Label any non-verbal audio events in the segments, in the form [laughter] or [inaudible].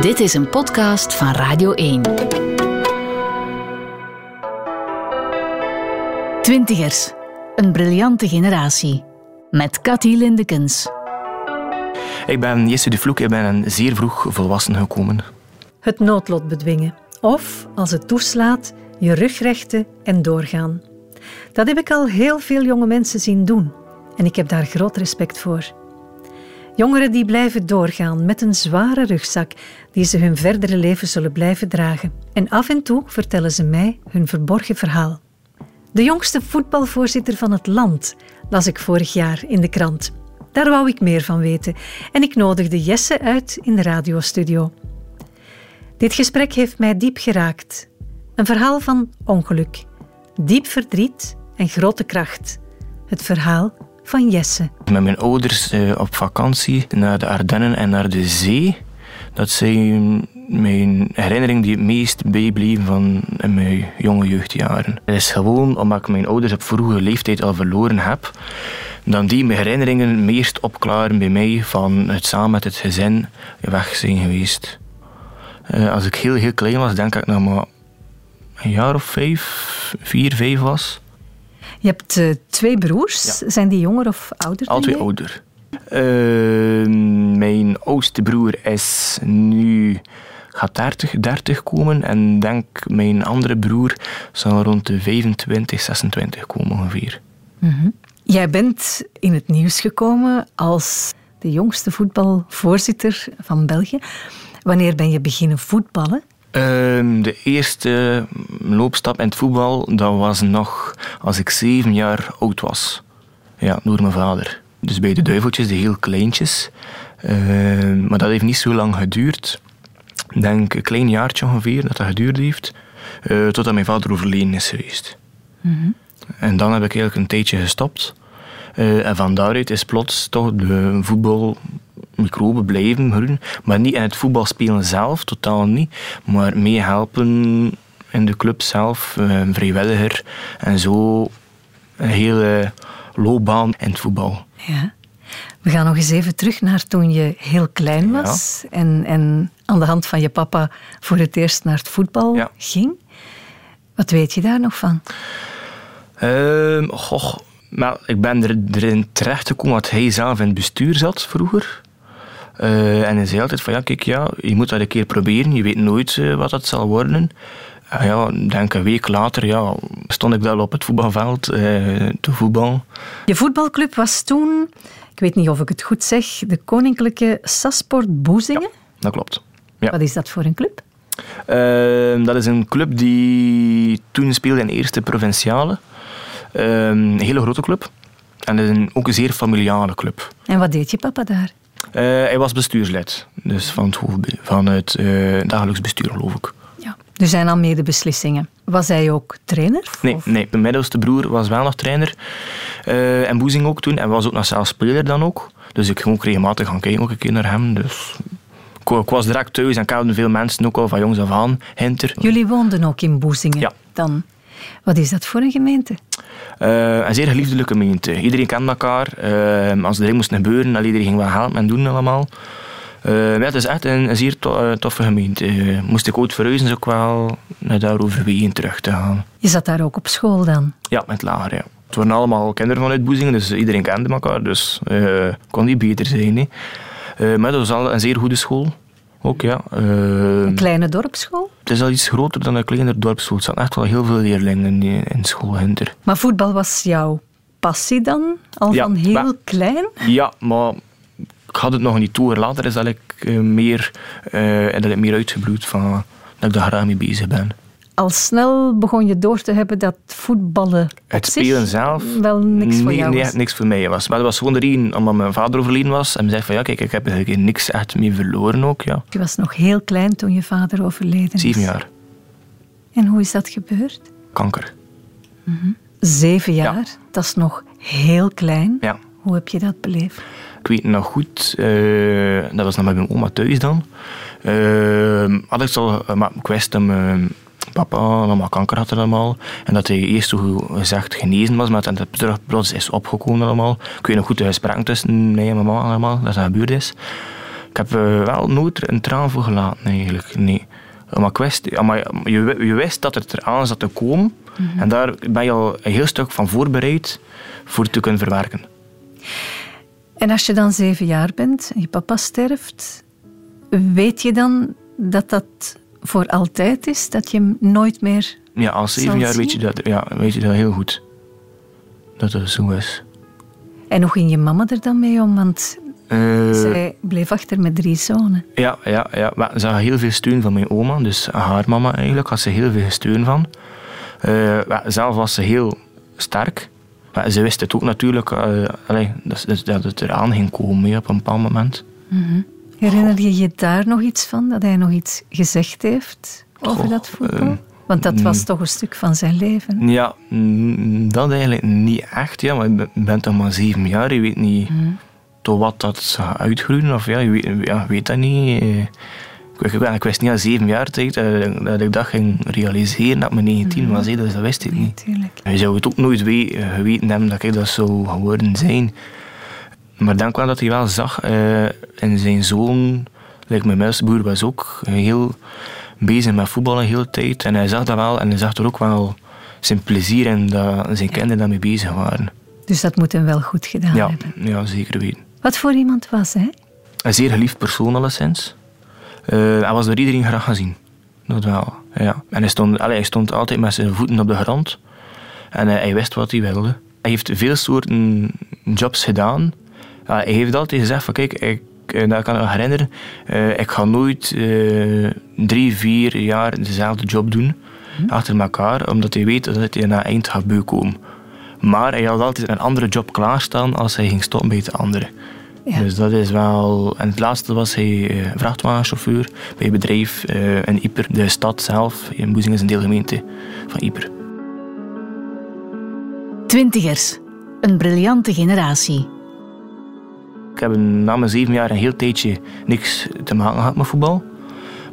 Dit is een podcast van Radio 1. Twintigers, een briljante generatie. Met Cathy Lindekens. Ik ben Jesse de Vloek, ik ben een zeer vroeg volwassen gekomen. Het noodlot bedwingen. Of, als het toeslaat, je rug rechten en doorgaan. Dat heb ik al heel veel jonge mensen zien doen. En ik heb daar groot respect voor. Jongeren die blijven doorgaan met een zware rugzak die ze hun verdere leven zullen blijven dragen. En af en toe vertellen ze mij hun verborgen verhaal. De jongste voetbalvoorzitter van het land las ik vorig jaar in de krant. Daar wou ik meer van weten en ik nodigde Jesse uit in de radiostudio. Dit gesprek heeft mij diep geraakt. Een verhaal van ongeluk, diep verdriet en grote kracht. Het verhaal van Jesse. Met mijn ouders eh, op vakantie naar de Ardennen en naar de zee. Dat zijn mijn herinnering die het meest bijbleven van mijn jonge jeugdjaren. Het is gewoon omdat ik mijn ouders op vroege leeftijd al verloren heb, dan die mijn herinneringen meest opklaren bij mij van het samen met het gezin weg zijn geweest. Uh, als ik heel, heel klein was, denk ik nog maar een jaar of vijf, vier, vijf was. Je hebt uh, twee broers. Ja. Zijn die jonger of ouder? Al twee ouder. Uh, mijn oudste broer is nu gaat 30, 30 komen en denk mijn andere broer zal rond de 25, 26 komen ongeveer. Mhm. Jij bent in het nieuws gekomen als de jongste voetbalvoorzitter van België. Wanneer ben je beginnen voetballen? Ehm, de eerste loopstap in het voetbal dat was nog als ik zeven jaar oud was. Ja, door mijn vader. Dus bij de duiveltjes, de heel kleintjes. Ehm, maar dat heeft niet zo lang geduurd. Ik denk een klein jaartje ongeveer dat dat geduurd heeft. eh, totdat mijn vader overleden is geweest. En dan heb ik eigenlijk een tijdje gestopt. Eh, en van daaruit is plots toch de voetbalmicrobe blijven groeien. Maar niet in het voetbalspelen zelf, totaal niet. Maar meehelpen in de club zelf, eh, vrijwilliger. En zo een hele loopbaan in het voetbal. Ja. We gaan nog eens even terug naar toen je heel klein was en, en aan de hand van je papa voor het eerst naar het voetbal Ja. ging. Wat weet je daar nog van? Ehm, goh, maar ik ben er, erin terechtgekomen dat hij zelf in het bestuur zat vroeger. Eh, en hij zei altijd van ja, kijk, ja, je moet dat een keer proberen. Je weet nooit eh, wat dat zal worden. En ja, denk een week later ja, stond ik daar op het voetbalveld eh, te voetbal. Je voetbalclub was toen, ik weet niet of ik het goed zeg, de Koninklijke Sasport Boezingen. Dat klopt. Ja. Wat is dat voor een club? Ehm, dat is een club die toen speelde in eerste provinciale. Ehm, een hele grote club. En een, ook een zeer familiale club. En wat deed je papa daar? Eh, hij was bestuurslid, dus van het, van het eh, dagelijks bestuur, geloof ik. Ja. Er zijn al mede beslissingen. Was hij ook trainer? Nee, Of- nee, mijn middelste broer was wel nog trainer. eh, en Boezing ook toen. En was ook nog zelf speler dan ook. Dus ik ging ook regelmatig gaan kijken ook een keer naar hem. Dus ik, ik was direct thuis en kenden veel mensen ook al van jongs af aan. Hinter. Jullie woonden ook in Boezingen Ja. dan. Wat is dat voor een gemeente? Eh, een zeer geliefdelijke gemeente. Iedereen kent elkaar. Eh, als er dingen moest gebeuren, dan iedereen ging wel helpen en doen allemaal. Eh, ja, het is echt een, een zeer to- toffe gemeente. Moest ik ooit verhuizen, is ook wel naar daar overwegen terug te gaan. Je zat daar ook op school dan. Ja, met lager, ja. Het waren allemaal kinderen vanuit Boezingen, dus iedereen kende elkaar. Dus kon niet beter zijn. Hè. Maar dat was al een zeer goede school. Ook, ja. Eh, Een kleine dorpsschool. het is al iets groter dan een kleiner dorpsschool. Er zaten echt wel heel veel leerlingen in, in school hinter. Maar voetbal was jouw passie dan? Al Ja, van heel maar- klein? Ja, maar ik had het nog niet toe. Later is dat ik eh, meer, en dat ik meer uitgebloed van dat ik daar graag mee bezig ben. Al snel begon je door te hebben dat voetballen Het spelen zelf, wel niks voor nee, jou nee, was. echt niks voor mij was. Maar dat was gewoon de reden omdat mijn vader overleden was. En hij zei van ja, kijk, ik heb eigenlijk niks echt mee verloren ook. Ja. Je was nog heel klein toen je vader overleden is. Zeven jaar, En hoe is dat gebeurd? kanker. Zeven jaar, dat is nog heel klein. Ja. Hoe heb je dat beleefd? Ik weet nog goed, eh, dat was nog met mijn oma thuis dan. Eh, had ik, al, maar ik wist papa allemaal kanker had allemaal. En dat hij eerst zo gezegd genezen was, maar dat het terug plots is opgekomen allemaal. Ik weet nog goed de gesprekken tussen mij en mijn mama allemaal, dat dat gebeurd is. Ik heb uh, wel nooit een traan voor gelaten eigenlijk, nee. Maar, ik wist, maar je, je wist dat het eraan zat te komen. Mhm. En daar ben je al een heel stuk van voorbereid voor te kunnen verwerken. En als je dan zeven jaar bent en je papa sterft, weet je dan dat dat voor altijd is? Dat je hem nooit meer. Ja, als zeven jaar weet je, dat, ja, weet je dat heel goed. Dat het zo is. En hoe ging je mama er dan mee om? Want uh, zij bleef achter met drie zonen. Ja, ja, ja. Maar ze had heel veel steun van mijn oma, dus haar mama eigenlijk had ze heel veel steun van. Uh, zelf was ze heel sterk. Maar ze wist het ook natuurlijk uh, allee, dat, dat, het eraan ging komen op een bepaald moment. Mm Herinner je je daar nog iets van? Dat hij nog iets gezegd heeft over dat voetbal? Want dat was toch een stuk van zijn leven? Ja, dat eigenlijk niet echt. Ja, maar je bent toch maar zeven jaar, je weet niet mhm. tot wat dat gaat uitgroeien. Of ja, je weet, ja, weet dat niet. Ik, ik, wist niet aan zeven jaar tijd eh, dat ik dat ging realiseren dat mijn 19 mhm. was. Dus dat wist ik niet. Je zou het ook nooit geweten hebben dat ik dat zou geworden zijn. Maar denk wel dat hij wel zag uh, in zijn zoon, like mijn muisboer was ook heel bezig met voetballen de hele tijd. En hij zag dat wel en hij zag er ook wel zijn plezier in dat zijn kinderen daarmee bezig waren. Dus dat moet hem wel goed gedaan ja, hebben. Ja, zeker weten. Wat voor iemand was hij? Een zeer geliefd persoon alleszins. Uh, hij was door iedereen graag gezien. Dat wel, ja. En hij stond, allez, hij stond altijd met zijn voeten op de grond. En hij wist wat hij wilde. Hij heeft veel soorten jobs gedaan. Hij heeft altijd gezegd van kijk, ik, eh, dat kan ik me herinneren. Uh, ik ga nooit uh, drie, vier jaar dezelfde job doen. Hm. Achter elkaar. Omdat hij weet dat hij naar eind gaat komen. Maar hij had altijd een andere job klaarstaan als hij ging stoppen bij het andere. Dus dat is wel... En het laatste was hij uh, vrachtwagenchauffeur bij een bedrijf uh, in Yper, de stad zelf. In Boezing is een deelgemeente van Yper. Twintigers. Een briljante generatie. Ik heb na mijn zeven jaar een heel tijdje niks te maken gehad met voetbal.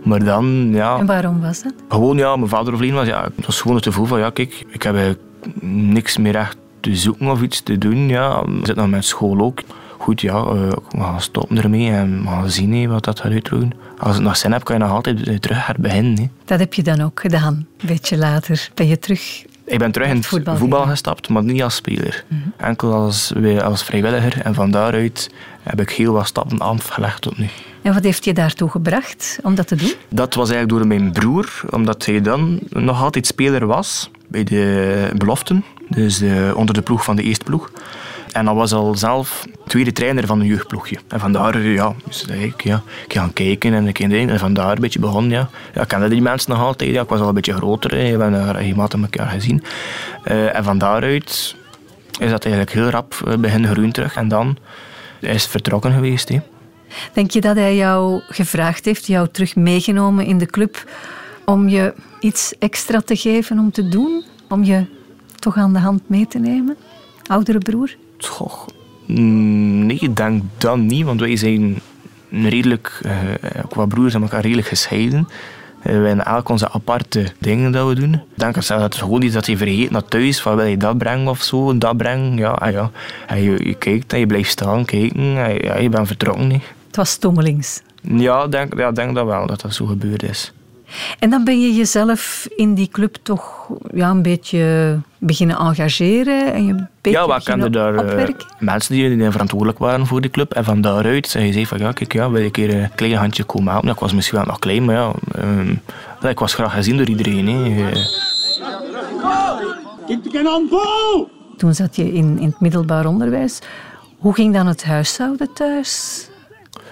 Maar dan, ja... En waarom was dat? Gewoon, ja, mijn vader overleden was. Ja, het was gewoon het gevoel van, ja, kijk, ik heb niks meer echt te zoeken of iets te doen. Ja. Ik zit nog met school ook goed, ja, uh, we gaan stoppen ermee en we gaan zien wat dat gaat uitdoen. Als het nog zin hebt, kan je nog altijd terug herbeginnen. Dat heb je dan ook gedaan, een beetje later. Ben je terug ik ben terug in het voetbal, gestapt, maar niet als speler. Mhm. Enkel als, als vrijwilliger. En van daaruit heb ik heel wat stappen afgelegd tot nu. En wat heeft je daartoe gebracht om dat te doen? Dat was eigenlijk door mijn broer, omdat hij dan nog altijd speler was bij de beloften. Dus onder de ploeg van de eerste ploeg. En dat was al zelf tweede trainer van een jeugdploegje. En vandaar, ja, dus ik, ja, ik gaan kijken en ik en vandaar een beetje begonnen. Ja. Ja, ik kende die mensen nog altijd. Ja. Ik was al een beetje groter. Hè. We hebben regelmatig elkaar gezien. Uh, en van daaruit is dat eigenlijk heel rap eh, begin groen terug. En dan is het vertrokken geweest. Hè. Denk je dat hij jou gevraagd heeft, jou terug meegenomen in de club, om je iets extra te geven om te doen? Om je toch aan de hand mee te nemen? Oudere broer? Goh, mm, nee, ik denk dat niet, want wij zijn redelijk, uh, qua broers aan elkaar redelijk gescheiden. Uh, wij hebben elk onze aparte dingen dat we doen. Ik denk dat het gewoon iets dat je vergeet naar thuis, van wil je dat brengen of zo, dat brengen. Ja, ah, ja. En je, je, kijkt en je blijft staan kijken en ja, je bent vertrokken. Nee. Het was stommelings. Ja, ik denk, ja, denk dat wel, dat dat zo gebeurd is. En dan ben je jezelf in die club toch ja, een beetje beginnen engageren en je een beetje Ja, we kenden daar uh, mensen die, die verantwoordelijk waren voor die club. En van daaruit zei je zei van, ja, kijk, ja, wil ik een een klein handje komen helpen. Ik was misschien wel nog klein, maar ja, um, ik was graag gezien door iedereen. Hè. Toen zat je in, in het middelbaar onderwijs. Hoe ging dan het huishouden thuis?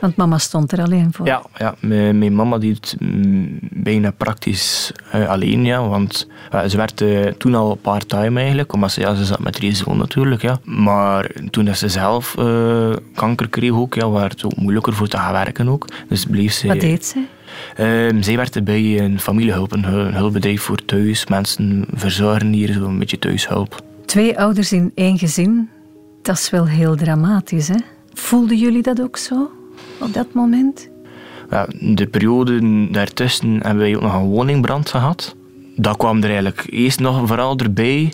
Want mama stond er alleen voor. Ja, ja mijn, mijn mama deed mm, bijna praktisch uh, alleen. Ja, want uh, ze werkte toen al part-time eigenlijk. Omdat ze, ja, ze zat met drie zoon natuurlijk. Ja. Maar toen ze zelf uh, kanker kreeg ook, ja, werd het ook moeilijker voor te gaan werken ook. Dus bleef ze... Wat deed ze? Uh, zij werkte bij een familiehulp, een hulpbedrijf voor thuis. Mensen verzorgen hier, zo een beetje thuishulp. Twee ouders in één gezin, dat is wel heel dramatisch, hè? Voelden jullie dat ook zo? Op dat moment? Ja, de periode daartussen hebben wij ook nog een woningbrand gehad. Dat kwam er eigenlijk eerst nog vooral erbij.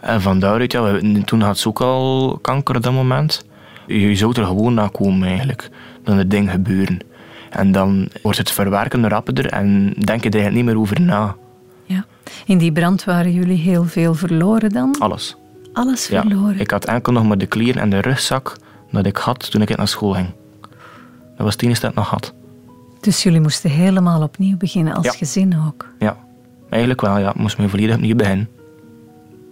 En van daaruit, ja, toen had ze ook al kanker op dat moment. Je zou er gewoon naar komen eigenlijk. dan de dingen gebeuren. En dan wordt het verwerken rapper en denk je er eigenlijk niet meer over na. Ja. In die brand waren jullie heel veel verloren dan? Alles. Alles verloren? Ja, ik had enkel nog maar de kleren en de rugzak dat ik had toen ik naar school ging. Dat was het enige dat nog had. Dus jullie moesten helemaal opnieuw beginnen, als gezin ook? Ja, eigenlijk wel. Ja. Ik moest me volledig opnieuw beginnen.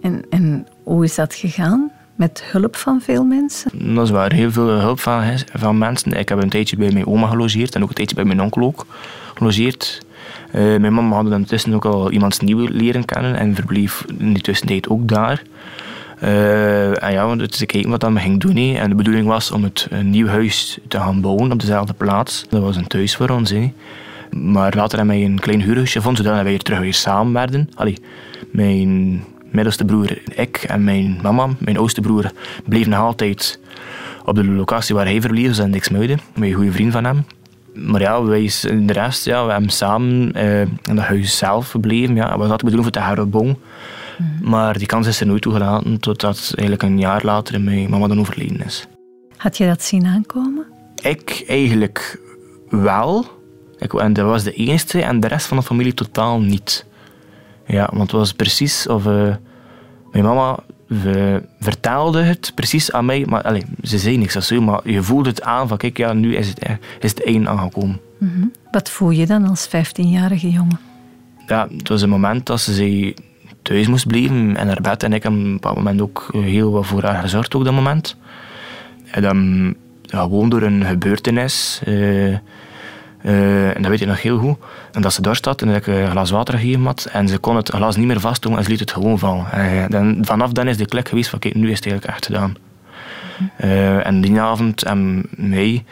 En, en hoe is dat gegaan? Met hulp van veel mensen? Dat is waar, heel veel hulp van, van mensen. Ik heb een tijdje bij mijn oma gelogeerd en ook een tijdje bij mijn onkel ook gelogeerd. Uh, mijn mama had intussen ook al iemand nieuw leren kennen en verbleef in die tussentijd ook daar. Uh, en ja, dus ik keek wat dat me ging doen. He. En de bedoeling was om het een nieuw huis te gaan bouwen op dezelfde plaats. Dat was een thuis voor ons. He. Maar later hebben wij een klein huurhuisje gevonden, zodat wij terug weer samen werden. Allee, mijn middelste broer, ik en mijn mama, mijn oudste broer, bleven nog altijd op de locatie waar hij verbleef, in Dixmuiden, met een goede vriend van hem. Maar ja, wij, de rest, ja, we hebben samen uh, in dat huis zelf gebleven. Ja. We hadden de bedoeling voor te herbouwen. Mm. Maar die kans is er nooit toegelaten, totdat eigenlijk een jaar later mijn mama dan overleden is. Had je dat zien aankomen? Ik eigenlijk wel. Ik, en dat was de enige en de rest van de familie totaal niet. Ja, want het was precies of... Uh, mijn mama vertelde het precies aan mij, maar allez, ze zei niks als zo, maar je voelde het aan van kijk, ja, nu is het, is het einde aangekomen. Mm Wat voel je dan als 15-jarige jongen? Ja, het was een moment dat ze zei thuis moest blijven en naar bed. En ik heb op een bepaald moment ook heel wat voor haar gezorgd op dat moment. En dan gewoon door een gebeurtenis... Uh, uh, en dat weet je nog heel goed. En dat ze daar staat en dat ik een glas water gegeven had. En ze kon het glas niet meer vastdoen en ze liet het gewoon vallen. En dan, vanaf dan is de klik geweest van kijk, nu is het eigenlijk echt gedaan. Uh, en die avond hebben mij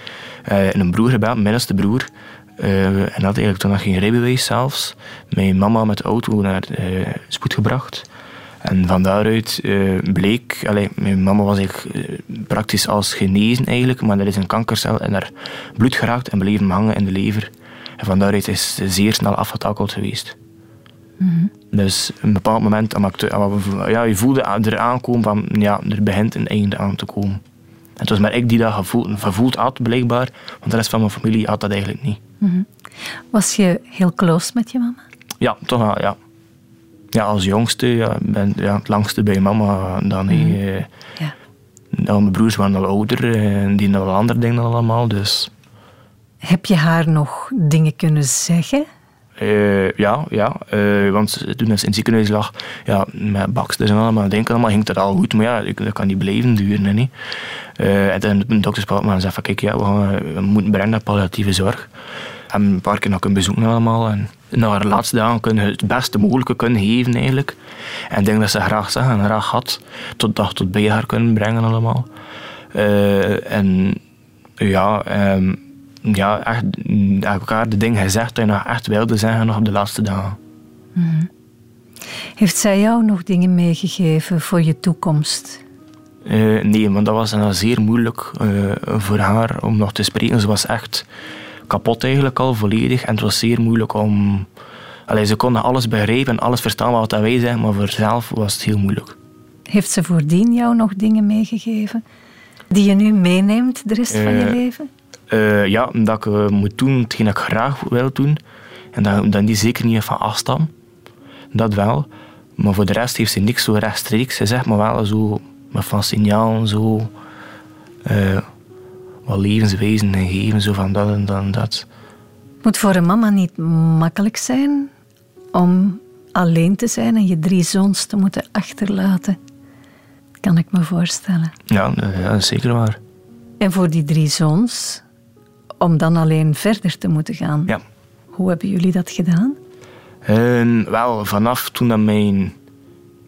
uh, een broer gebeld, mijn middelste broer. Uh, en had eigenlijk toen nog geen rijbewijs zelfs. Mijn mama met de auto naar spoed gebracht. En van daaruit bleek, allee, mijn mama was eigenlijk praktisch als genezen eigenlijk, maar er is een kankercel in haar bloed geraakt en bleef hem hangen in de lever. En van daaruit is ze zeer snel afgetakeld geweest. Mm Dus een bepaald moment, ja, je voelde er aankomen van, ja, er begint een einde aan te komen. Het was maar ik die dat gevoeld, gevoeld had, blijkbaar, want de rest van mijn familie had dat eigenlijk niet. Mhm. Was je heel close met je mama? Ja, toch wel, ja. Ja, als jongste, ja, ben ja, het langste bij mama dan. Mm -hmm. ja. Dan mijn broers waren al ouder en die hadden wel andere dingen allemaal, dus... Heb je haar nog dingen kunnen zeggen? Uh, ja, ja. Uh, want toen ze in het ziekenhuis lag, ja, met baksters en allemaal, denk allemaal, ging dat al goed. Maar ja, dat kan niet blijven duren. Hè, uh, en toen de dokter sprak me en zei van, kijk, ja, we, moeten brengen naar palliatieve zorg. En een paar keer nog kunnen bezoeken allemaal. En na haar laatste dagen kunnen het beste mogelijke kunnen geven eigenlijk. En ik denk dat ze graag zag en graag had, tot dag tot bij haar kunnen brengen allemaal. en ja... Um, ja, echt elkaar de dingen gezegd dat je nog echt wilde zeggen nog op de laatste dagen. Mhm. Heeft zij jou nog dingen meegegeven voor je toekomst? Uh, nee, want dat was dan zeer moeilijk uh, voor haar om nog te spreken. Ze was echt kapot eigenlijk al, volledig. En het was zeer moeilijk om... Allee, ze kon alles begrijpen en alles verstaan wat wij zeggen, maar voor zelf was het heel moeilijk. Heeft ze voordien jou nog dingen meegegeven die je nu meeneemt de rest van je eh, leven? Uh, ja, dat ik uh, moet doen hetgeen ik graag wil doen. En dat, dat die zeker niet van afstam. Dat wel. Maar voor de rest heeft ze niks zo rechtstreeks. Ze zegt maar wel zo met van signalen, zo... Uh, wat levenswijzen geven, zo van dat en dat en dat. Het moet voor een mama niet makkelijk zijn om alleen te zijn en je drie zoons te moeten achterlaten. Kan ik me voorstellen. Ja, ja dat is zeker waar. En voor die drie zoons om dan alleen verder te moeten gaan. Ja. Hoe hebben jullie dat gedaan? Uh, wel, vanaf toen dat mijn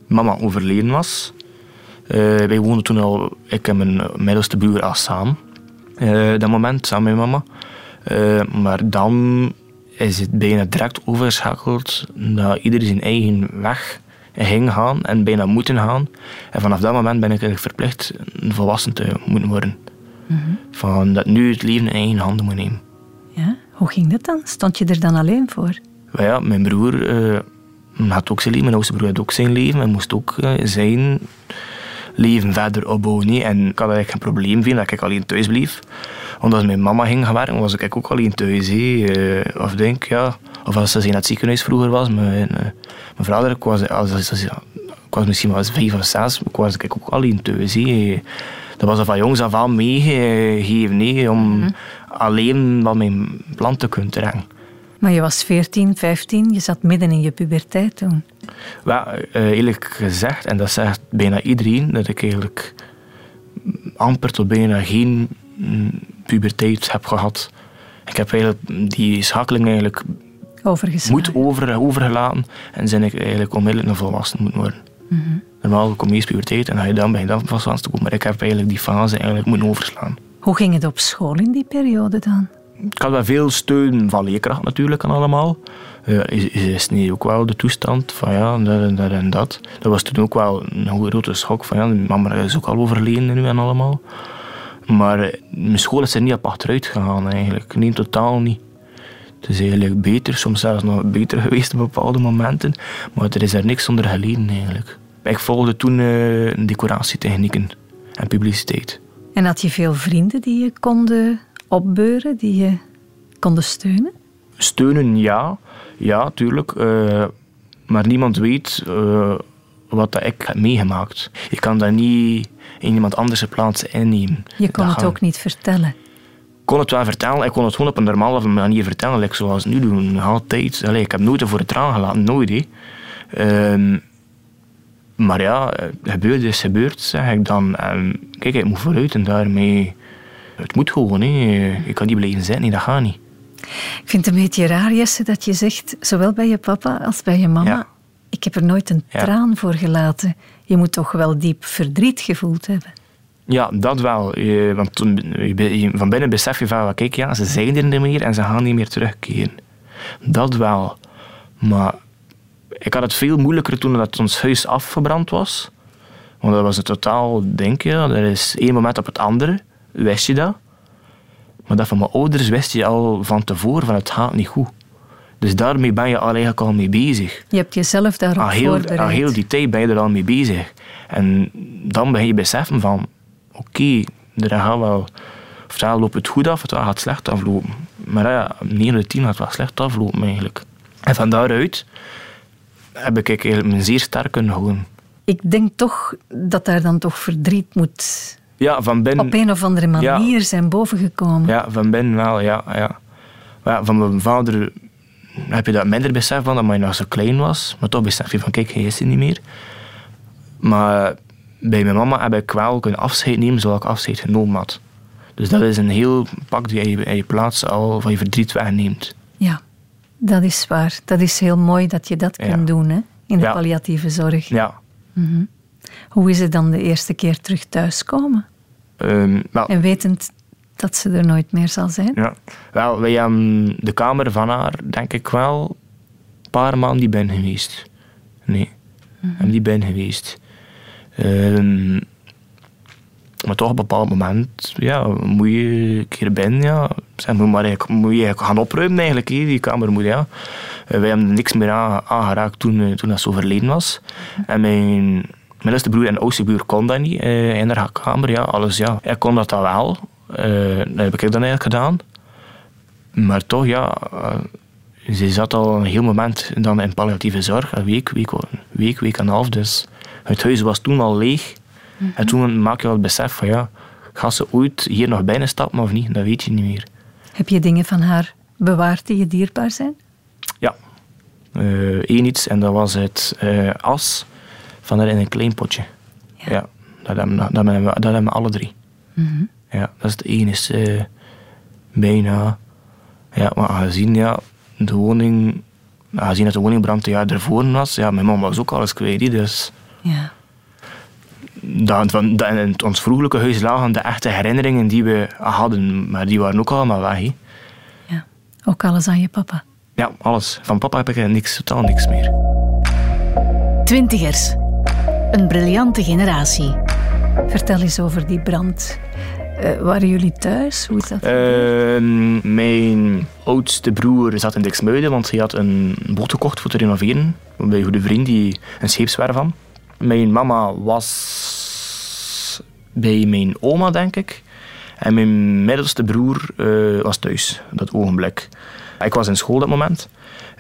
mama overleden was. Uh, wij woonden toen al, ik en mijn middelste broer al samen. Uh, dat moment, samen met mama. Eh, maar dan is het bijna direct overgeschakeld dat ieder zijn eigen weg ging gaan en bijna moeten gaan. En vanaf dat moment ben ik verplicht volwassen te moeten worden. Van dat nu het leven in eigen handen moet nemen. Ja, hoe ging dat dan? Stond je er dan alleen voor? ja, mijn broer uh, had ook zijn leven, mijn oudste broer had ook zijn leven en moest ook uh, zijn leven verder opbouwen. En ik had eigenlijk geen probleem vinden dat ik alleen thuis bleef. omdat mijn mama ging gaan werken, was ik ook alleen thuis. Uh, of denk, ja, of als ze in het ziekenhuis vroeger was. Mijn, mijn vader, ik was, als, als, als, ik was misschien wel vijf of zes, ik was ik ook alleen thuis. Dat was er van jongs af aan meegegeven nee, om mm -hmm. alleen wat mijn plan te kunnen trekken. Maar je was 14, 15, je zat midden in je puberteit toen. Wel, uh, eerlijk gezegd, en dat zegt bijna iedereen, dat ik eigenlijk amper tot bijna geen puberteit heb gehad. Ik heb eigenlijk die schakeling eigenlijk moet over, overgelaten en zijn ik eigenlijk onmiddellijk een volwassen moeten worden. Mm -hmm. Normaal kom je eerst puberteit en ga je dan bij dan volwassen te komen, maar ik heb eigenlijk die fase eigenlijk moeten overslaan. Hoe ging het op school in die periode dan? Ik had wel veel steun van leerkracht natuurlijk en allemaal. Uh, is, is niet ook wel de toestand van ja, dat en dat en dat. Dat was toen ook wel een grote schok van ja, mama is ook al overleden nu en allemaal. Maar eh, mijn school is er niet op achteruit gegaan eigenlijk. Nee, totaal niet. Het is eigenlijk beter, soms zelfs nog beter geweest op bepaalde momenten. Maar er is er niks onder geleden eigenlijk. Ik volgde toen uh, decoratietechnieken en publiciteit. En had je veel vrienden die je konden opbeuren, die je konden steunen? Steunen, ja. Ja, tuurlijk. Uh, maar niemand weet uh, wat dat ik heb meegemaakt. Je kan dat niet in iemand anders plaats innemen. Je kon het ook niet vertellen? Ik kon het wel vertellen. Ik kon het gewoon op een normale manier vertellen. Like zoals nu doen, altijd. Allee, ik heb nooit voor het traan gelaten, nooit. Uh, maar ja, het gebeurt is gebeurd, zeg ik dan. En kijk, ik moet vooruit en daarmee... Het moet gewoon, hè. Ik kan niet blijven zitten, dat gaat niet. Ik vind het een beetje raar, Jesse, dat je zegt, zowel bij je papa als bij je mama, ja. ik heb er nooit een ja. traan voor gelaten. Je moet toch wel diep verdriet gevoeld hebben. Ja, dat wel. Je, want je, van binnen besef je van, kijk, ja, ze zijn er niet meer en ze gaan niet meer terugkeren. Dat wel. Maar ik had het veel moeilijker toen dat ons huis afgebrand was. Want dat was het totaal denken. Dat is één moment op het andere. Wist je dat? Maar dat van mijn ouders wist je al van tevoren van het gaat niet goed. Dus daarmee ben je al eigenlijk al mee bezig. Je hebt jezelf daarop al heel, voorbereid. Al heel die tijd ben je er al mee bezig. En dan begin je beseffen van... Oké, okay, er gaat wel... Ofwel loopt het goed af, of het gaat slecht aflopen. Maar ja, 9 uit 10 gaat het wel slecht aflopen eigenlijk. En van daaruit heb ik eigenlijk mijn zeer sterk kunnen houden. Ik denk toch dat daar dan toch verdriet moet ja, van binnen, op een of andere manier ja, zijn bovengekomen. Ja, van binnen wel, ja. ja. ja van mijn vader heb je dat minder besef van, omdat hij nog zo klein was. Maar toch besef je van, kijk, hij is er niet meer. Maar bij mijn mama heb ik wel kunnen afscheid nemen zoals ik afscheid genomen had. Dus dat is een heel pak die je in je plaats al van je verdriet wegneemt. Ja, dat is waar. Dat is heel mooi dat je dat kunt doen hè? in de ja. palliatieve zorg. Ja. Mm -hmm. Hoe is het dan de eerste keer terug thuiskomen? Um, wel, en wetend dat ze er nooit meer zal zijn? Ja. Wel, wij hebben de kamer van haar, denk ik wel, een paar maanden die ben geweest. Nee, mm -hmm. die ben geweest. Um, maar toch op een bepaald moment ja, moet je keer binnen. Ja. Zeg, moet, maar, moet je gaan opruimen eigenlijk, die kamer. Moet, ja. Uh, wij hebben niks meer aangeraakt toen, uh, toen dat zo verleden was. En mijn middelste broer en oudste broer kon dat niet uh, in haar kamer. Ja, alles, ja. Hij kon dat dan wel. dat heb ik dan eigenlijk gedaan. Maar toch, ja... ze zat al een heel moment dan in palliatieve zorg. Een week, week, week, week en een half. Dus het huis was toen al leeg. Mm -hmm. En toen maak je wel het besef van ja, gaat ze ooit hier nog bijna stappen of niet? Dat weet je niet meer. Heb je dingen van haar bewaard die je dierbaar zijn? Ja. Eén uh, iets en dat was het uh, as van haar in een klein potje. Ja. ja dat, hebben, dat, hebben dat hebben we alle drie. Mm -hmm. Ja, dat is het enige. Uh, bijna. Ja, maar aangezien ja, de woning... Aangezien dat de woningbrand een jaar ervoor was, ja, mijn mama was ook alles kwijt. Dus... Ja dat, van, dat in ons vroegelijke huis lagen de echte herinneringen die we hadden, maar die waren ook allemaal weg. He. Ja, ook alles aan je papa? Ja, alles. Van papa heb ik niks, totaal niks meer. Twintigers. Een briljante generatie. Vertel eens over die brand. Uh, waren jullie thuis? Hoe is dat? Uh, mijn oudste broer zat in Dixmuiden, want hij had een boot gekocht voor te renoveren. Bij een goede vriend die een scheepswerf had. Mijn mama was bij mijn oma, denk ik. En mijn middelste broer uh, was thuis, dat ogenblik. Ik was in school dat moment.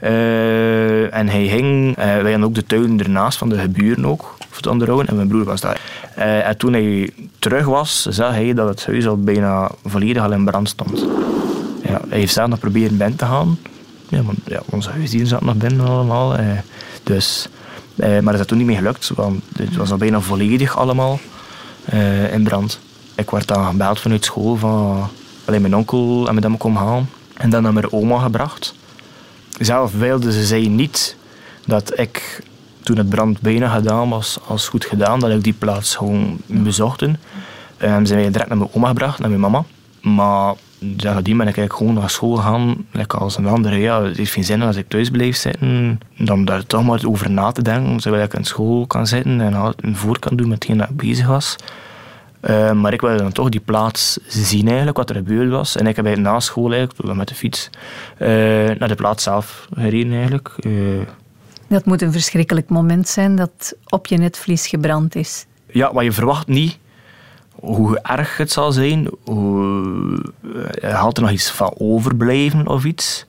Uh, en hij ging, uh, wij hadden ook de tuin ernaast van de geburen ook, voor het onderhouden, en mijn broer was daar. En toen hij terug was, zag hij dat het huis al bijna volledig al in brand stond. Ja, hij heeft zelf nog proberen binnen te gaan. Ja, want ja, onze huisdieren zaten nog binnen allemaal. dus, maar dat is toen niet meer gelukt, want het was al bijna volledig allemaal in brand. Ik werd dan gebeld vanuit school van alleen mijn onkel en hem komen halen. En dan naar mijn oma gebracht. Zelf wilde ze zei niet dat ik, toen het brand bijna gedaan was, als goed gedaan, dat ik die plaats gewoon bezochten. En ze mij direct naar mijn oma gebracht, naar mijn mama. Maar die ben ik eigenlijk gewoon naar school gegaan, lekker als een andere. Ja, het heeft geen zin als ik thuis blijf zitten, dan daar toch maar over na te denken, zodat ik in school kan zitten en een voor kan doen met hetgeen dat ik bezig was. Uh, maar ik wilde dan toch die plaats zien, eigenlijk, wat er gebeurd was. En ik heb na school eigenlijk, met de fiets, uh, naar de plaats zelf gereden. Eigenlijk. Uh, dat moet een verschrikkelijk moment zijn dat op je netvlies gebrand is. Ja, maar je verwacht niet hoe erg het zal zijn. Hoe, had er nog iets van overblijven of iets.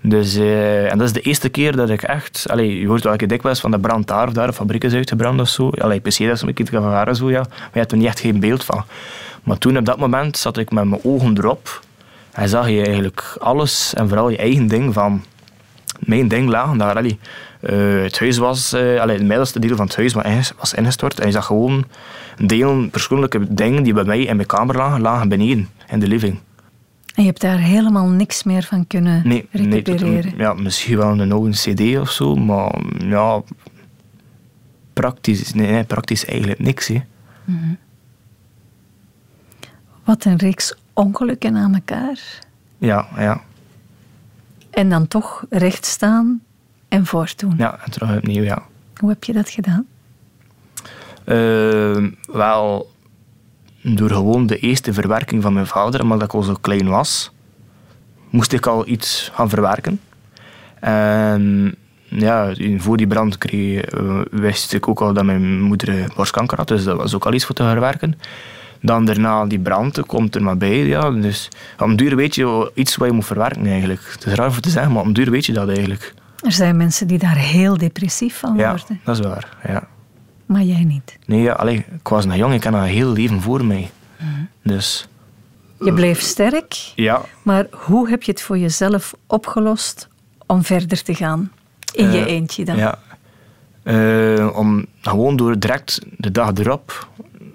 Dus, uh, en dat is de eerste keer dat ik echt... Allee, je hoort wel een dikwijls van de brand daar of daar, de fabriek is uitgebrand of zo. Allee, PC dat is een beetje van zo, ja. Maar je hebt er niet echt geen beeld van. Maar toen, op dat moment, zat ik met mijn ogen erop. En zag je eigenlijk alles en vooral je eigen ding van... Mijn ding lagen daar. Allee. Uh, het huis was... Uh, het middelste deel van het huis was ingestort. En je zag gewoon delen, persoonlijke dingen die bij mij in mijn kamer lagen, lagen beneden, in de living. En je hebt daar helemaal niks meer van kunnen nee, recupereren? Nee, ja, misschien wel een oude cd of zo, maar ja, praktisch, nee, praktisch eigenlijk niks. Hè. Mhm. Wat een reeks ongelukken aan elkaar. Ja, ja. En dan toch recht staan en voortdoen. Ja, en terug opnieuw, ja. Hoe heb je dat gedaan? Uh, wel, door gewoon de eerste verwerking van mijn vader, omdat ik al zo klein was, moest ik al iets gaan verwerken. En ja, voor die brand kreeg, eh, wist ik ook al dat mijn moeder borstkanker had, dus dat was ook al iets voor te verwerken. Dan daarna die brand komt er maar bij. Ja, dus om duur weet je iets wat je moet verwerken eigenlijk. Het is raar voor te zeggen, maar om duur weet je dat eigenlijk. Er zijn mensen die daar heel depressief van worden. Ja, dat is waar. Ja maar jij niet. Nee, ja, allee, ik was een jong, ik had een heel leven voor mij. Mhm. Dus... Je bleef sterk, ja. maar hoe heb je het voor jezelf opgelost om verder te gaan? In je eh, eentje dan? Ja. Uh, om gewoon door direct de dag erop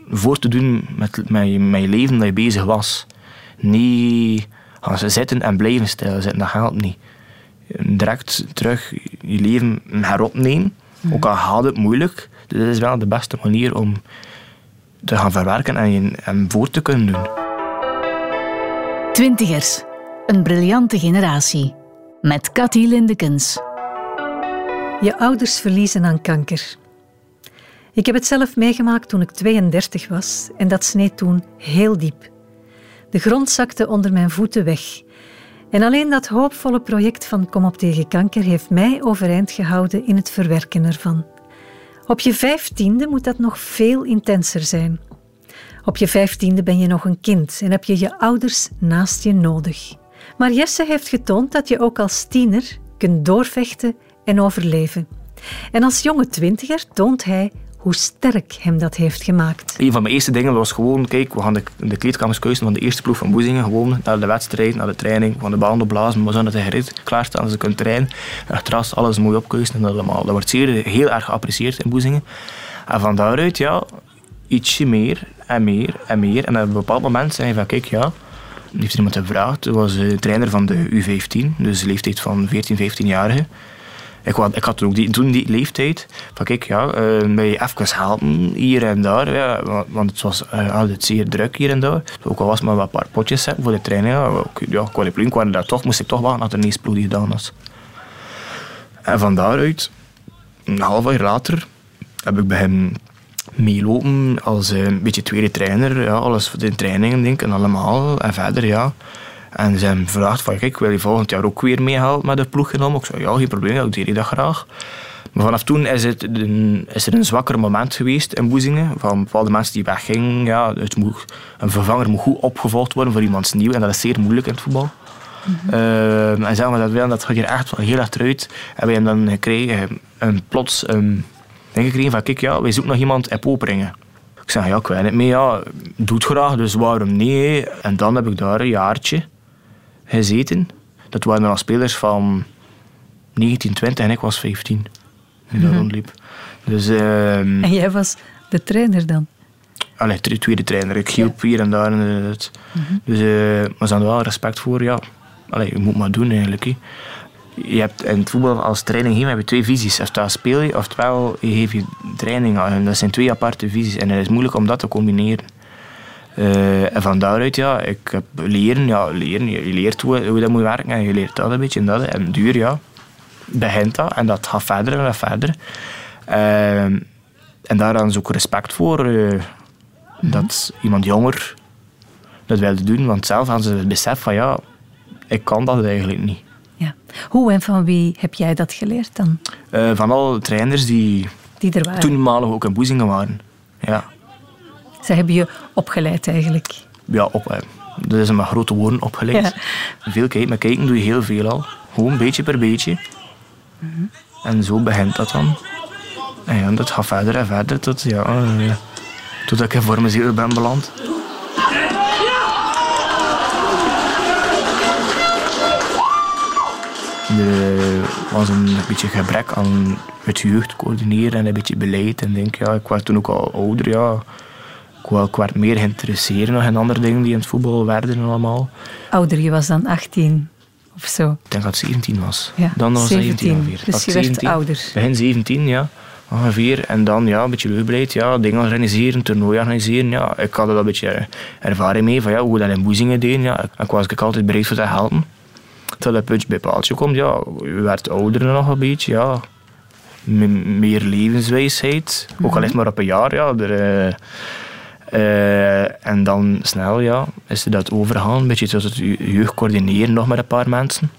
voor te doen met, met, met je leven dat je bezig was. Niet gaan zitten en blijven stilzitten, dat helpt niet. Direct terug je leven heropnemen, mm. ook al gaat het moeilijk, dus dat is wel de beste manier om te gaan verwerken en, en voor te kunnen doen. Twintigers, een briljante generatie. Met Cathy Lindekens. Je ouders verliezen aan kanker. Ik heb het zelf meegemaakt toen ik 32 was en dat sneed toen heel diep. De grond zakte onder mijn voeten weg. En alleen dat hoopvolle project van Kom op tegen kanker heeft mij overeind gehouden in het verwerken ervan. Op je vijftiende moet dat nog veel intenser zijn. Op je vijftiende ben je nog een kind en heb je je ouders naast je nodig. Maar Jesse heeft getoond dat je ook als tiener kunt doorvechten en overleven. En als jonge twintiger toont hij hoe sterk hem dat heeft gemaakt. Een van mijn eerste dingen was gewoon, kijk, we gaan de, de kleedkamers keuzen van de eerste ploeg van Boezingen, gewoon naar de wedstrijd, naar de training, van de baan opblazen, we zullen het gereed klaarstaan als ze kunnen trainen. Achteraf alles mooi opkeuzen en dat allemaal. Dat wordt zeer, heel erg geapprecieerd in Boezingen. En van daaruit, ja, ietsje meer en meer en meer. En op een bepaald moment zei hij van, kijk, ja, heeft iemand gevraagd, was de trainer van de U15, dus de leeftijd van 14, 15-jarigen. Ik, had, ik had ook die, toen die leeftijd van kijk, ja, mij even helpen hier en daar. Ja, want het was uh, altijd zeer druk hier en daar. Ook al was maar een paar potjes voor de training. Ja, ja ik kwam daar toch, moest ik toch wachten dat er niets ploeg gedaan was. En van daaruit, een half jaar later, heb ik bij hem meelopen als uh, een beetje tweede trainer. Ja, alles voor de trainingen denk en allemaal. En verder, ja. En ze hebben gevraagd van, kijk, wil je volgend jaar ook weer meehelpen met de ploeg genomen? Ik zei, ja, geen probleem, ik deed dat graag. Maar vanaf toen is, het een, is er een zwakker moment geweest in Boezingen. Van bepaalde mensen die weggingen. Ja, het moet, een vervanger moet goed opgevolgd worden voor iemands nieuw. En dat is zeer moeilijk in het voetbal. Mm en zeggen we dat wel, dat gaat hier echt wel heel erg eruit. En we hebben dan gekregen, een plots een ding gekregen van, kijk ja, wij zoeken nog iemand in Poperingen. Ik zeg, ja, ik weet niet meer, ja, doet graag, dus waarom niet? En dan heb ik daar een jaartje gezeten. Dat waren dan spelers van 1920 en ik was 15 die daar mhm. rondliep. Dus, ehm, en jij was de trainer dan? Allee, tweede trainer. Ik hielp hier en daar. Het. Mm -hmm. Dus uh, maar ze hadden wel respect voor. Ja, allee, je moet maar doen eigenlijk. Je hebt in het voetbal als training geven heb je twee visies. Oftewel speel je, oftewel je geeft je training aan. Dat zijn twee aparte visies en het is moeilijk om dat te combineren. Uh, en van daaruit, ja, ik heb leren, ja, leren. Je leert hoe, hoe dat moet werken en je leert dat een beetje en dat. En duur, ja, begint dat en dat gaat verder en verder. Uh, en daar dan is ook respect voor. Uh, Dat iemand jonger dat wilde doen, want zelf hadden ze het besef van ja, ik kan dat eigenlijk niet. Ja. Hoe en van wie heb jij dat geleerd dan? Uh, van alle trainers die, die er waren. toenmalig ook in Boezingen waren. Ja. Ze hebben je opgeleid eigenlijk? Ja, op, dat is een grote woorden opgeleid. Ja. Veel kijken, maar kijken doe je heel veel al. Gewoon beetje per beetje. Mhm. En zo begint dat dan. En ja, dat gaat verder en verder tot, ja, uh, totdat ik voor mijn ziel ben beland. Er was een beetje gebrek aan het jeugd coördineren en een beetje beleid. En denk, ja, ik werd toen ook al ouder. Ja. Ik, werd meer geïnteresseerd nog in andere dingen die in het voetbal werden allemaal. Ouder, je was dan 18 of zo? Ik denk dat het 17 was. Ja, dan nog 17, 17 ongeveer. Dus je 17, werd ouder. Begin 17, ja. Ongeveer. En dan ja, een beetje leukbeleid, ja, dingen organiseren, toernooi organiseren. Ja. Ik had er een beetje ervaring mee van ja, hoe we dat in Boezingen deden. Ja. Ik was ik altijd bereid voor te helpen dat het puntje bij paaltje komt, ja, je werd ouder nog een beetje, ja. meer levenswijsheid. Ook al is maar op een jaar, ja. Er, uh, uh, en dan snel, ja, is dat overgaan. Een beetje zoals het jeugd coördineren nog met een paar mensen.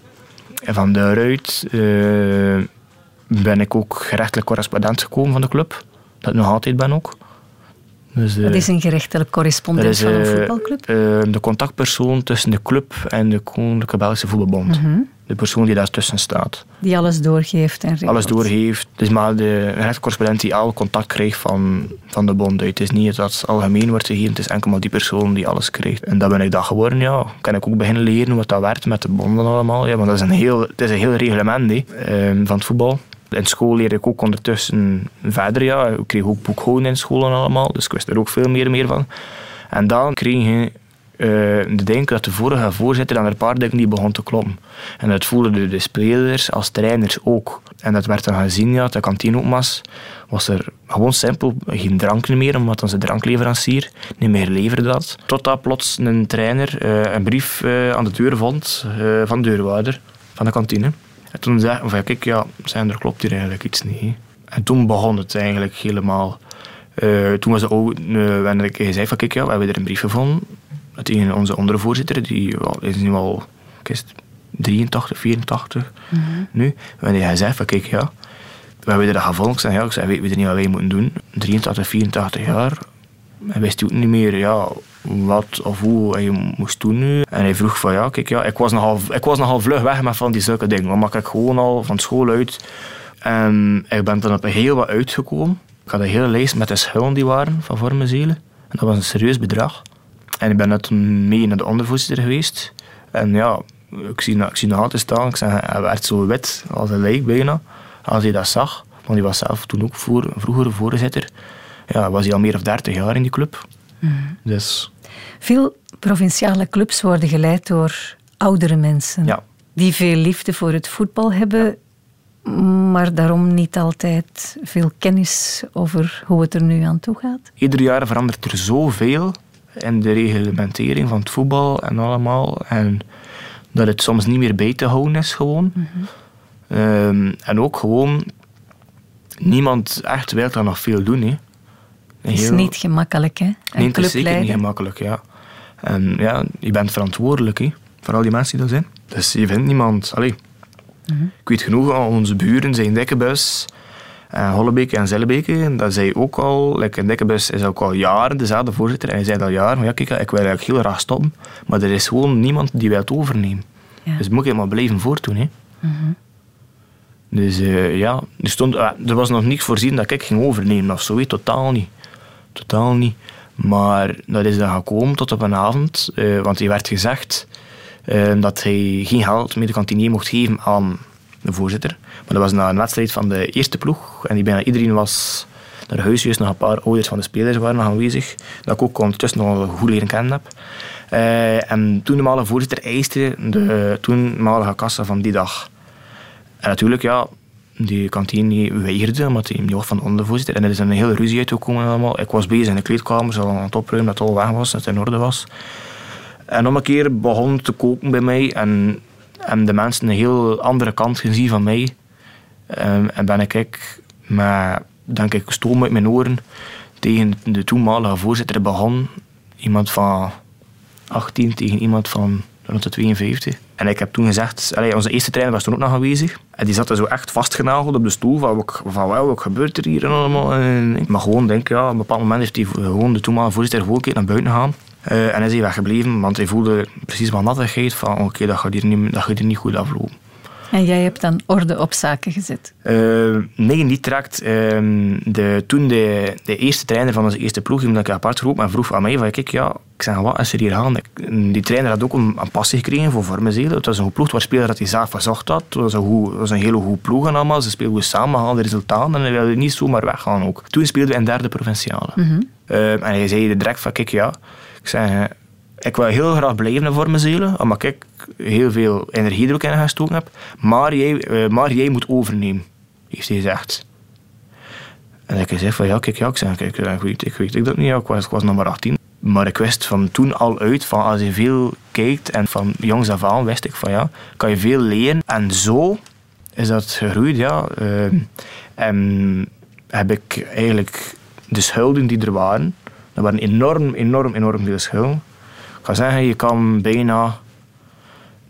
En van daaruit uh, ben ik ook gerechtelijk correspondent gekomen van de club. Dat ik nog altijd ben ook. Dus, Wat is een gerechtelijk correspondent van een eh, voetbalclub? De contactpersoon tussen de club en de Koninklijke Belgische Voetbalbond. Mhm. De persoon die daartussen staat. Die alles doorgeeft en regelt. Alles doorgeeft. Dus maar de gerechtelijk correspondent die al contact krijgt van, van de bond. Het is niet dat het algemeen wordt gegeven, het is enkel maar die persoon die alles krijgt. En dat ben ik dat geworden, ja. Kan ik ook beginnen leren wat dat werkt met de bonden allemaal. Ja, want dat is een heel, het is een heel reglement he, ehm, van het voetbal. In school leerde ik ook ondertussen verder. Ja. Ik kreeg ook boekhouden in school en allemaal, dus ik wist er ook veel meer, meer van. En dan kreeg je de denken dat de vorige voorzitter aan een paar dingen die begon te kloppen. En dat voelden de, spelers als trainers ook. En dat werd dan gezien, ja, de kantine ook was, er gewoon simpel geen drank meer, omdat onze drankleverancier niet meer leverde dat. Totdat plots een trainer uh, een brief uh, aan de deur vond van de deurwaarder van de kantine. En toen zei ik, kijk, ja, zijn er klopt hier eigenlijk iets niet. En toen begon het eigenlijk helemaal. Toen was ook, uh, gezegd van, kijk, ja, we hebben er een brief gevonden tegen onze ondervoorzitter, die well, is nu al kist, 83, 84 mm -hmm. nu. En hij zei van, kijk, ja, we hebben er dat gevonden. Ik zei, ja, ik zei, weet, niet wat wij moeten doen. 83, 84 jaar. Hij wist ook niet meer, ja, wat of hoe hij moest doen nu. En hij vroeg van ja, kijk, ja, ik was nogal, ik was nogal vlug weg met van die zulke dingen. Dan maak ik gewoon al van school uit. En ik ben dan op heel wat uitgekomen. Ik had een hele lijst met de schulden die waren van voor mijn zielen. En dat was een serieus bedrag. En ik ben net mee naar de ondervoorzitter geweest. En ja, ik zie, ik zie nog altijd staan. Ik zeg, hij werd zo wit als een lijk bijna. Als hij dat zag. Want hij was zelf toen ook voor, vroeger voorzitter. Ja, was hij al meer dan 30 jaar in die club. Mm. Dus veel provinciale clubs worden geleid door oudere mensen. Ja. Die veel liefde voor het voetbal hebben, maar daarom niet altijd veel kennis over hoe het er nu aan toe gaat. Ieder jaar verandert er zoveel in de reglementering van het voetbal en allemaal. En dat het soms niet meer bij te houden is gewoon. Ehm, en ook gewoon, niemand echt wil daar nog veel doen. Hè. Het is niet gemakkelijk, hè? Een nee, het is zeker niet gemakkelijk, ja. En ja, je bent verantwoordelijk hè, voor al die mensen die er zijn. Dus je vindt niemand. Allee. Mhm. Ik weet genoeg, onze buren zijn dikke bus. En Hollebeke en Zellebeke, dat zei ook al, like in Dikkebus is ook al jaren dezelfde voorzitter. En hij zei al jaren, van, ja kijk, ik wil eigenlijk heel graag stoppen. Maar er is gewoon niemand die wil het overnemen. Ja. Dus moet ik het maar blijven voortdoen. Hè. Dus eh, ja, er, stond, ah, er was nog niets voorzien dat ik ging overnemen of zo. hè. Totaal niet. Totaal niet. Maar dat is dan gekomen tot op een avond. eh, want er werd gezegd eh, dat hij geen geld meer de kantinier mocht geven aan voorzitter. Maar dat was na een wedstrijd van de eerste ploeg. En die bijna iedereen was naar huis. Juist nog een paar ouders van de spelers waren nog aanwezig. Dat ik ook ondertussen nog goed leren kennen heb. Eh, en toen de voorzitter eiste de toenmalige kassa van die dag. En natuurlijk, ja, die kantine weigerde, omdat hij niet van de ondervoorzitter. En er is een hele ruzie uitgekomen allemaal. Ik was bezig in de kleedkamer, ze aan het opruimen, dat het al weg was, dat het in orde was. En om een keer begon te koken bij mij en, en de mensen een heel andere kant gezien van mij. Ehm, en ben ik, ik met, denk ik, stoom uit mijn oren tegen de toenmalige voorzitter begon. Iemand van 18 tegen iemand van rond de 52. En ik heb toen gezegd, allee, onze eerste trainer was toen ook nog aanwezig. En die zat er zo echt vastgenageld op de stoel van, wel, wat gebeurt er hier allemaal. En mag gewoon denken, ja, op een bepaald moment heeft hij gewoon de toenmalige voorzitter gewoon een keer naar buiten gegaan. Eh, en is hij weggebleven, want hij voelde precies wat nattigheid van, oké, dat, gaat hier niet, dat gaat hier niet goed aflopen. En jij hebt dan orde op zaken gezet. Eh, nee, niet direct. Ehm, de, toen de, de eerste trainer van onze eerste ploeg, iemand dat ik apart geroepen en vroeg aan mij, van, kijk, ja, ik zeg, wat is er hier aan? Die trainer had ook een, een passie gekregen voor Vormezelen. Het was een ploeg, het was een speler dat hij zelf verzocht had. Het was een, goed, het was een hele goede ploeg en allemaal. Ze speelden goed samen, haalden resultaten en hij wilde niet zomaar weggaan ook. Toen speelden we in derde provinciale. Ehm, en hij zei direct van, kijk, ja, ik zeg, eh, ik wil heel graag blijven voor mezelf, omdat ik heel veel energie er ook in gestoken heb. Maar jij, eh, maar jij moet overnemen, heeft hij gezegd. En ik zei van, ja, kijk, ja, ik, zeg, kijk, ik, weet, ik weet ik dat niet, ik, was, maar 18. Maar ik wist van toen al uit, van als je veel kijkt en van jongs af aan wist ik van, ja, kan je veel leren. En zo is dat gegroeid, ja. Eh, en heb ik eigenlijk de schulden die er waren, dat waren enorm, enorm, enorm veel. Ik ga zeggen, je kan bijna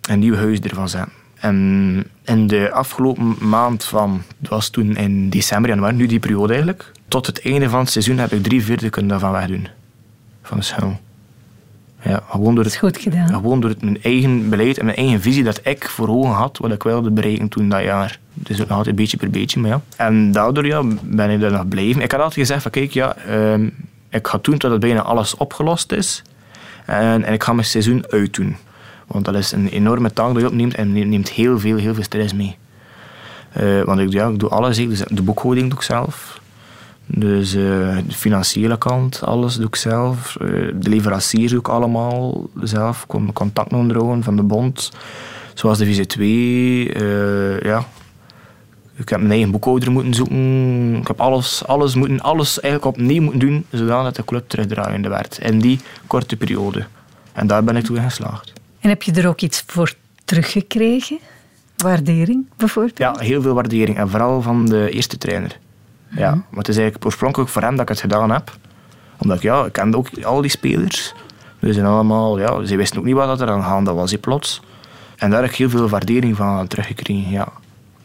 een nieuw huis ervan zetten. En in de afgelopen maand van, dat was toen in december, januari, nu die periode eigenlijk, tot het einde van het seizoen heb ik drie vierde kunnen daarvan wegdoen. Van de schulden. Ja, gewoon door Dat het goed gedaan. gewoon door het, mijn eigen beleid en mijn eigen visie dat ik voor ogen had, wat ik wilde bereiken toen dat jaar. Dus ook nog altijd beetje per beetje, maar ja. En daardoor ja, ben ik er nog blijven. Ik had altijd gezegd van kijk, ja, ehm, ik ga doen tot het bijna alles opgelost is. En, en ik ga mijn seizoen uitdoen. Want dat is een enorme taak die je opneemt en ne- neemt heel veel, heel veel stress mee. Eh, want ik, ja, ik doe alles. Dus de boekhouding doe ik zelf. Dus eh, de financiële kant, alles doe ik zelf. Eh, de leveranciers doe ik allemaal zelf. Ik kom contact onderhouden van de bond. Zoals de VZ2. eh, ja. Ik heb mijn eigen boekhouder moeten zoeken. Ik heb alles, alles, moeten, alles eigenlijk opnieuw moeten doen, zodat de club terugdraaiende werd. In die korte periode. En daar ben ik toe in geslaagd. En heb je er ook iets voor teruggekregen? Waardering bijvoorbeeld? Ja, heel veel waardering. En vooral van de eerste trainer. Ja, maar het is eigenlijk oorspronkelijk voor hem dat ik het gedaan heb. Omdat ik, ja, ik kende ook al die spelers. We zijn allemaal, ja, ze wisten ook niet wat er aan de hand was, hier plots. En daar heb ik heel veel waardering van teruggekregen, ja.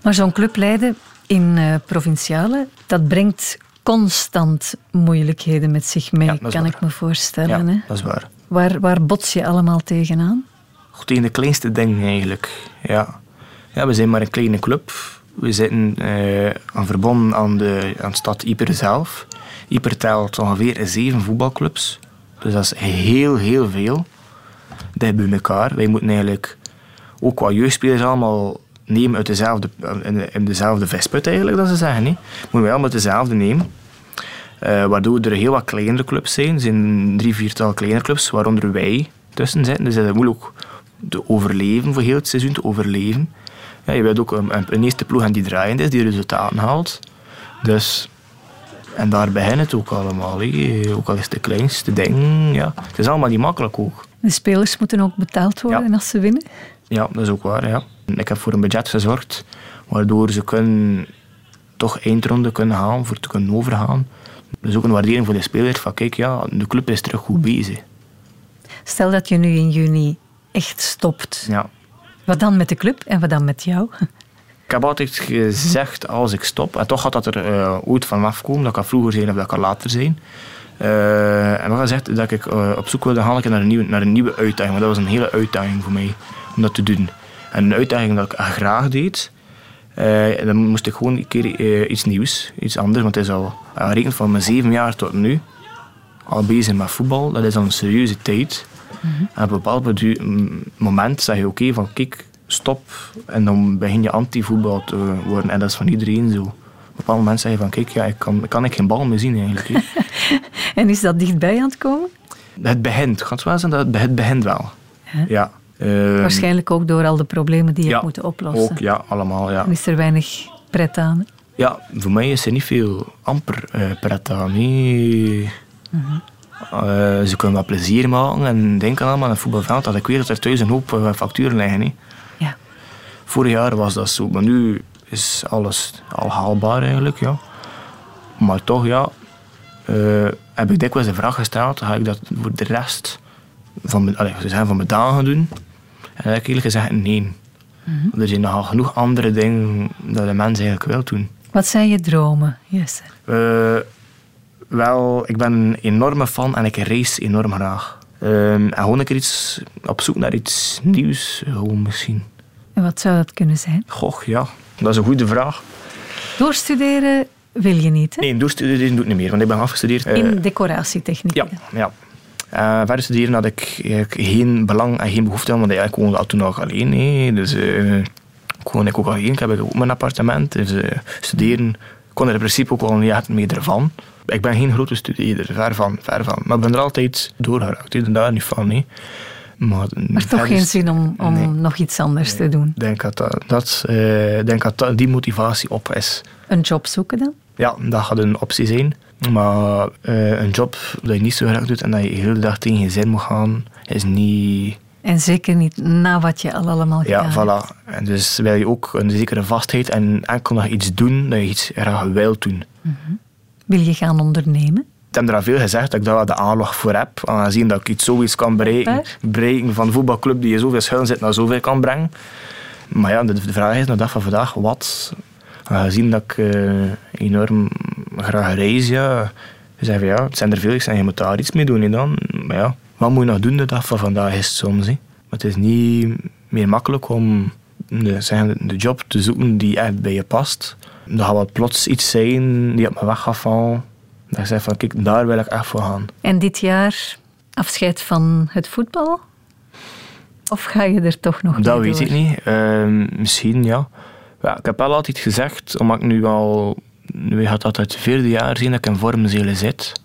Maar zo'n club leiden in eh, provinciale, dat brengt constant moeilijkheden met zich mee, Ja, kan waar. ik me voorstellen. ja, hè? dat is waar. Waar, waar bots je allemaal tegenaan? Goed, tegen de kleinste dingen eigenlijk. Ja. ja, we zijn maar een kleine club. We zitten eh, aan verbonden aan de, aan de stad Yper zelf. Yper telt ongeveer zeven voetbalclubs. Dus dat is heel, heel veel. Dicht bij elkaar. Wij moeten eigenlijk ook qua jeugdspelers allemaal nemen uit dezelfde, in, de- in dezelfde vesput eigenlijk, dat ze zeggen. Hè. Moeten wij allemaal dezelfde nemen. Eh, waardoor er heel wat kleinere clubs zijn. Er zijn drie, viertal kleine clubs, waaronder wij tussen zitten. Dus het is moeilijk te overleven, voor heel het seizoen te overleven. Ja, je wilt ook een, een, eerste ploeg aan die draaiend is, die resultaten haalt. Dus, en daar begint het ook allemaal. Ook al is het de kleinste ding. Ja. Het is allemaal niet makkelijk ook. De spelers moeten ook betaald worden Ja. als ze winnen. Ja, dat is ook waar. Ja. Ik heb voor een budget gezorgd, waardoor ze kunnen toch eindronde kunnen halen, voor te kunnen overgaan. Dus ook een waardering voor de spelers van kijk, ja, de club is terug goed bezig. Stel dat je nu in juni echt stopt. Ja. Wat dan met de club en wat dan met jou? Ik heb altijd gezegd als ik stop, en toch had dat er uh, ooit van afkomen, dat kan vroeger zijn of dat kan later zijn. Uh, en we gezegd dat ik uh, op zoek wilde gaan naar een, nieuwe, naar een nieuwe uitdaging. Want dat was een hele uitdaging voor mij om dat te doen. En een uitdaging dat ik graag deed. Uh, dan moest ik gewoon een keer iets nieuws, iets anders. Want het is al, rekent van mijn zeven jaar tot nu, al bezig met voetbal. Dat is al een serieuze tijd. Mm -hmm. En op een bepaald moment zeg je oké, okay, van kijk, stop. En dan begin je anti-voetbal te worden. En dat is van iedereen zo. Op een bepaald moment zeg je van kijk, ja, ik kan, kan ik geen bal meer zien eigenlijk. [laughs] en is dat dichtbij aan het komen? Het begint, het gaat wel zijn dat het begint wel. Huh? Ja. Uh, Waarschijnlijk ook door al de problemen die je ja, hebt moeten oplossen. Ook, ja, allemaal. Ja. Is er weinig pret aan? Ja, voor mij is er niet veel amper uh, pret aan. Nee. Mm -hmm. uh, ze kunnen wel plezier maken en denken allemaal aan het voetbalveld. Dat ik weet dat er thuis een hoop uh, facturen liggen. He. Ja. Vorig jaar was dat zo, maar nu is alles al haalbaar eigenlijk. Ja. Maar toch, ja, uh, heb ik dikwijls de vraag gesteld: ga ik dat voor de rest van mijn, allez, van mijn dagen doen? En dan heb ik eerlijk gezegd nee. Mhm. Mm -hmm. Er zijn nogal genoeg andere dingen dat de mens eigenlijk wil doen. Wat zijn je dromen, Jesse? Uh, wel, ik ben een enorme fan en ik race enorm graag. Um, en gewoon een keer iets op zoek naar iets nieuws, gewoon misschien. En wat zou dat kunnen zijn? Goh, ja, dat is een goede vraag. Doorstuderen wil je niet, hè? Nee, doorstuderen doe ik niet meer, want ik ben afgestudeerd. In uh, decoratietechniek. Ja, ja. Uh, verder studeren had ik eigenlijk geen belang en geen behoefte aan, want ik woonde al toen nog alleen. Dus uh, ik woonde ook alleen, ik heb ook mijn appartement. Dus uh, studeren kon er in principe ook wel niet echt meer ervan. Ik ben geen grote studeerder, ver van, ver van. Maar ik ben er altijd doorgeraakt, ik ben daar niet van. Hè. Maar, maar toch geen zin om, om nee, nog iets anders nee, te doen? Ik denk dat, dat, dat, uh, denk dat die motivatie op is. Een job zoeken dan? Ja, dat gaat een optie zijn. Maar uh, een job dat je niet zo graag doet en dat je de hele dag tegen je zin moet gaan, is niet... En zeker niet na wat je al allemaal gedaan Ja, voilà. En dus wil je ook een zekere vastheid en enkel nog iets doen dat je iets graag wilt doen. Mm -hmm. Wil je gaan ondernemen? Ik heb er al veel gezegd dat ik daar wel de aanlag voor heb. Aangezien dat ik iets zoiets kan bereiken. Bereiken van een voetbalclub die je zoveel schuil zit naar zoveel kan brengen. Maar ja, de vraag is naar dag van vandaag, wat? Aangezien dat ik uh, enorm graag reis, ja. Zeg van, ja, het zijn er veel, ik zeg, je moet daar iets mee doen. He, dan. Maar ja, wat moet je nog doen de dag van vandaag is het soms. He. Maar het is niet meer makkelijk om de, zeg, de job te zoeken die echt bij je past. Dan gaat wat plots iets zijn die op me weg gaat vallen. Dat ik zeg van, kijk, daar wil ik echt voor gaan. En dit jaar afscheid van het voetbal? Of ga je er toch nog Dat weet door? ik niet. Uh, misschien, ja. Ja. Ik heb wel altijd gezegd, omdat ik nu al... Nu gaat dat uit het vierde jaar zien dat ik in Vormzelen zit.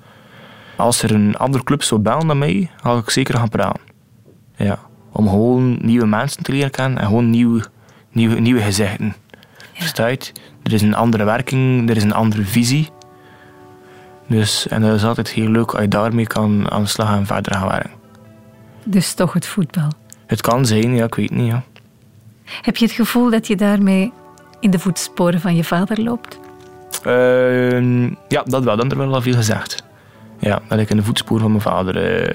Als er een andere club zou bellen dan mij, ga ik zeker gaan praten. Ja. Om gewoon nieuwe mensen te leren kennen en gewoon nieuwe, nieuwe, nieuwe gezichten. Ja. Er is een andere werking, er is een andere visie. Dus, en dat is altijd heel leuk als je daarmee kan aan de slag en verder gaan werken. Dus toch het voetbal? Het kan zijn, ja, ik weet niet. Ja. Heb je het gevoel dat je daarmee in de voetsporen van je vader loopt? Uh, ja, dat wel. Dat er wel al veel gezegd. Ja, dat ik in de voetsporen van mijn vader uh,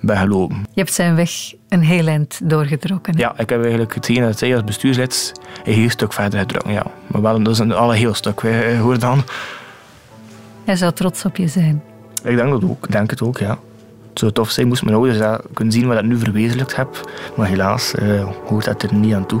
ben gelopen. Je hebt zijn weg een heel eind doorgetrokken. Ja, ik heb eigenlijk hetgeen dat hij als bestuurslid een heel stuk verder getrokken. Ja. Maar wel, dat is een alle heel stuk, hoor dan. Hij zou trots op je zijn. Ik denk dat ook. Ik denk het ook, ja. Het zou tof zijn, moest mijn ouders kunnen zien wat ik nu verwezenlijkt heb. Maar helaas uh, hoort dat er niet aan toe.